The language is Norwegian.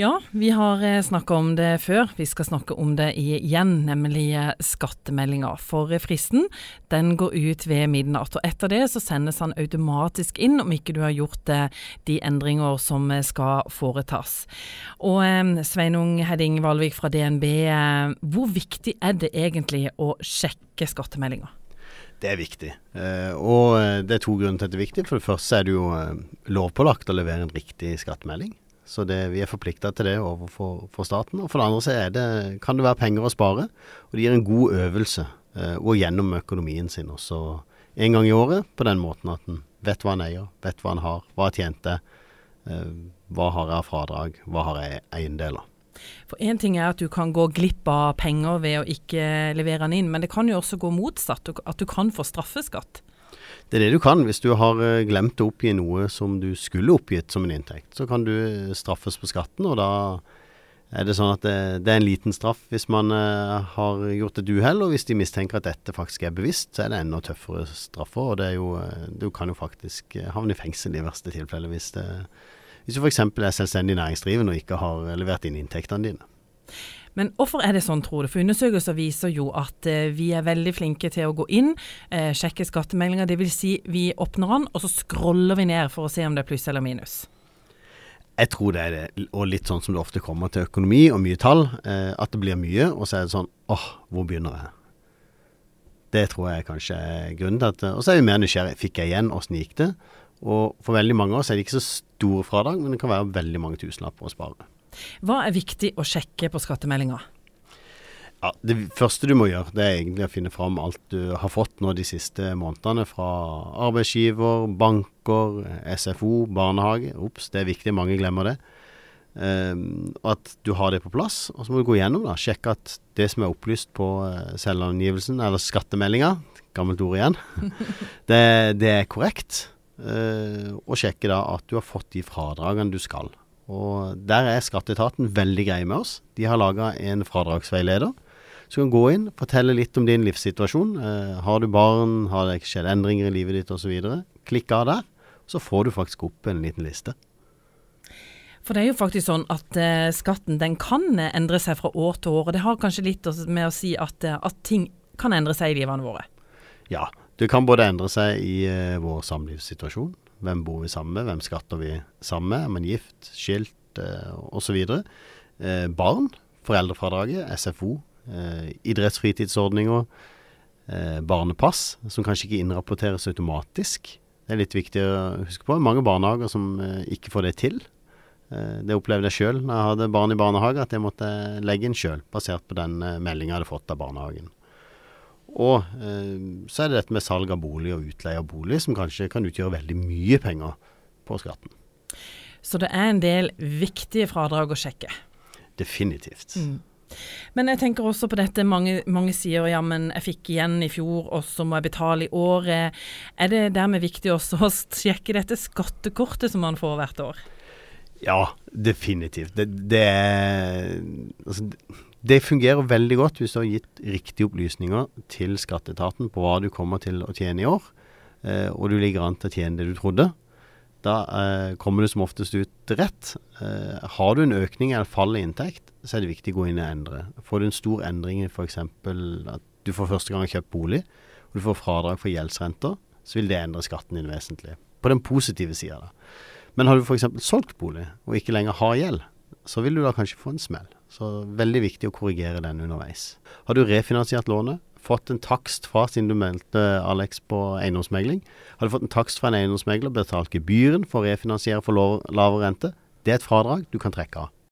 Ja, vi har eh, snakka om det før. Vi skal snakke om det igjen, nemlig eh, skattemeldinga. For fristen den går ut ved midnatt. og Etter det så sendes han automatisk inn, om ikke du har gjort de endringer som skal foretas. Og Sveinung Hedding Valvik fra DNB, hvor viktig er det egentlig å sjekke skattemeldinga? Det er viktig. Og det er to grunner til at det er viktig. For det første er det jo lovpålagt å levere en riktig skattemelding. Så det, vi er forplikta til det overfor staten. Og for det andre så det, kan det være penger å spare, og det gir en god øvelse eh, å gjennom økonomien sin også en gang i året, på den måten at en vet hva en eier, vet hva en har, hva tjente, eh, hva har jeg av fradrag, hva har jeg eiendeler. For Én ting er at du kan gå glipp av penger ved å ikke levere den inn, men det kan jo også gå motsatt, at du kan få straffeskatt. Det er det du kan. Hvis du har eh, glemt å oppgi noe som du skulle oppgitt som en inntekt, så kan du eh, straffes på skatten, og da er det sånn at det, det er en liten straff hvis man uh, har gjort et uhell, og hvis de mistenker at dette faktisk er bevisst, så er det enda tøffere straffer. Og det er jo, du kan jo faktisk havne i fengsel i verste tilfelle hvis, det, hvis du f.eks. er selvstendig næringsdrivende og ikke har levert inn inntektene dine. Men hvorfor er det sånn, tror du? For undersøkelser viser jo at eh, vi er veldig flinke til å gå inn, eh, sjekke skattemeldinger. Dvs. Si vi åpner den, og så scroller vi ned for å se om det er pluss eller minus. Jeg tror det er det, og litt sånn som det ofte kommer til økonomi og mye tall, eh, at det blir mye, og så er det sånn åh, hvor begynner jeg? Det tror jeg kanskje er grunnen til at Og så er vi mer nysgjerrig. Fikk jeg igjen? Åssen gikk det? Og for veldig mange av oss er det ikke så store fradrag, men det kan være veldig mange tusenlapper å spare. Hva er viktig å sjekke på skattemeldinga? Ja, Det første du må gjøre, det er egentlig å finne fram alt du har fått nå de siste månedene fra arbeidsgiver, banker, SFO, barnehage. Ops, det er viktig, mange glemmer det. Um, at du har det på plass. Og så må du gå gjennom da, sjekke at det som er opplyst på uh, selvangivelsen, eller skattemeldinga, gammelt ord igjen, det, det, er korrekt. Uh, og sjekke da at du har fått de fradragene du skal. Og Der er skatteetaten veldig greie med oss. De har laga en fradragsveileder. Så du kan gå inn, fortelle litt om din livssituasjon. Eh, har du barn, har det skjedd endringer i livet ditt osv. Klikk av der, så får du faktisk opp en liten liste. For det er jo faktisk sånn at eh, skatten den kan endre seg fra år til år. Og det har kanskje litt med å si at, uh, at ting kan endre seg i livene våre. Ja, det kan både endre seg i uh, vår samlivssituasjon. Hvem bor vi sammen med? Hvem skatter vi sammen med? Er man gift, skilt eh, osv.? Eh, barn, foreldrefradraget, SFO, eh, idrettsfritidsordninger, eh, barnepass, som kanskje ikke innrapporteres automatisk. Det er litt viktig å huske på. Mange barnehager som eh, ikke får det til. Eh, det opplevde jeg sjøl når jeg hadde barn i barnehage, at jeg måtte legge inn sjøl, basert på den eh, meldinga jeg hadde fått av barnehagen. Og eh, så er det dette med salg av bolig og utleie av bolig, som kanskje kan utgjøre veldig mye penger på skatten. Så det er en del viktige fradrag å sjekke? Definitivt. Mm. Men jeg tenker også på dette, mange, mange, sier ja, men jeg fikk igjen i fjor, og så må jeg betale i året. Er det dermed viktig også å sjekke dette skattekortet som man får hvert år? Ja, definitivt. Det, det er altså, det fungerer veldig godt hvis du har gitt riktige opplysninger til skatteetaten på hva du kommer til å tjene i år, eh, og du ligger an til å tjene det du trodde. Da eh, kommer du som oftest ut rett. Eh, har du en økning eller fall i inntekt, så er det viktig å gå inn og endre. Får du en stor endring i f.eks. at du for første gang har kjøpt bolig, og du får fradrag for gjeldsrenter, så vil det endre skatten din vesentlig. På den positive sida, da. Men har du f.eks. solgt bolig og ikke lenger har gjeld, så vil du da kanskje få en smell. Så veldig viktig å korrigere den underveis. Har du refinansiert lånet, fått en takst fra siden du meldte Alex på eiendomsmegling, har du fått en takst fra en eiendomsmegler, betalt gebyren for å refinansiere for lavere rente, det er et fradrag du kan trekke av.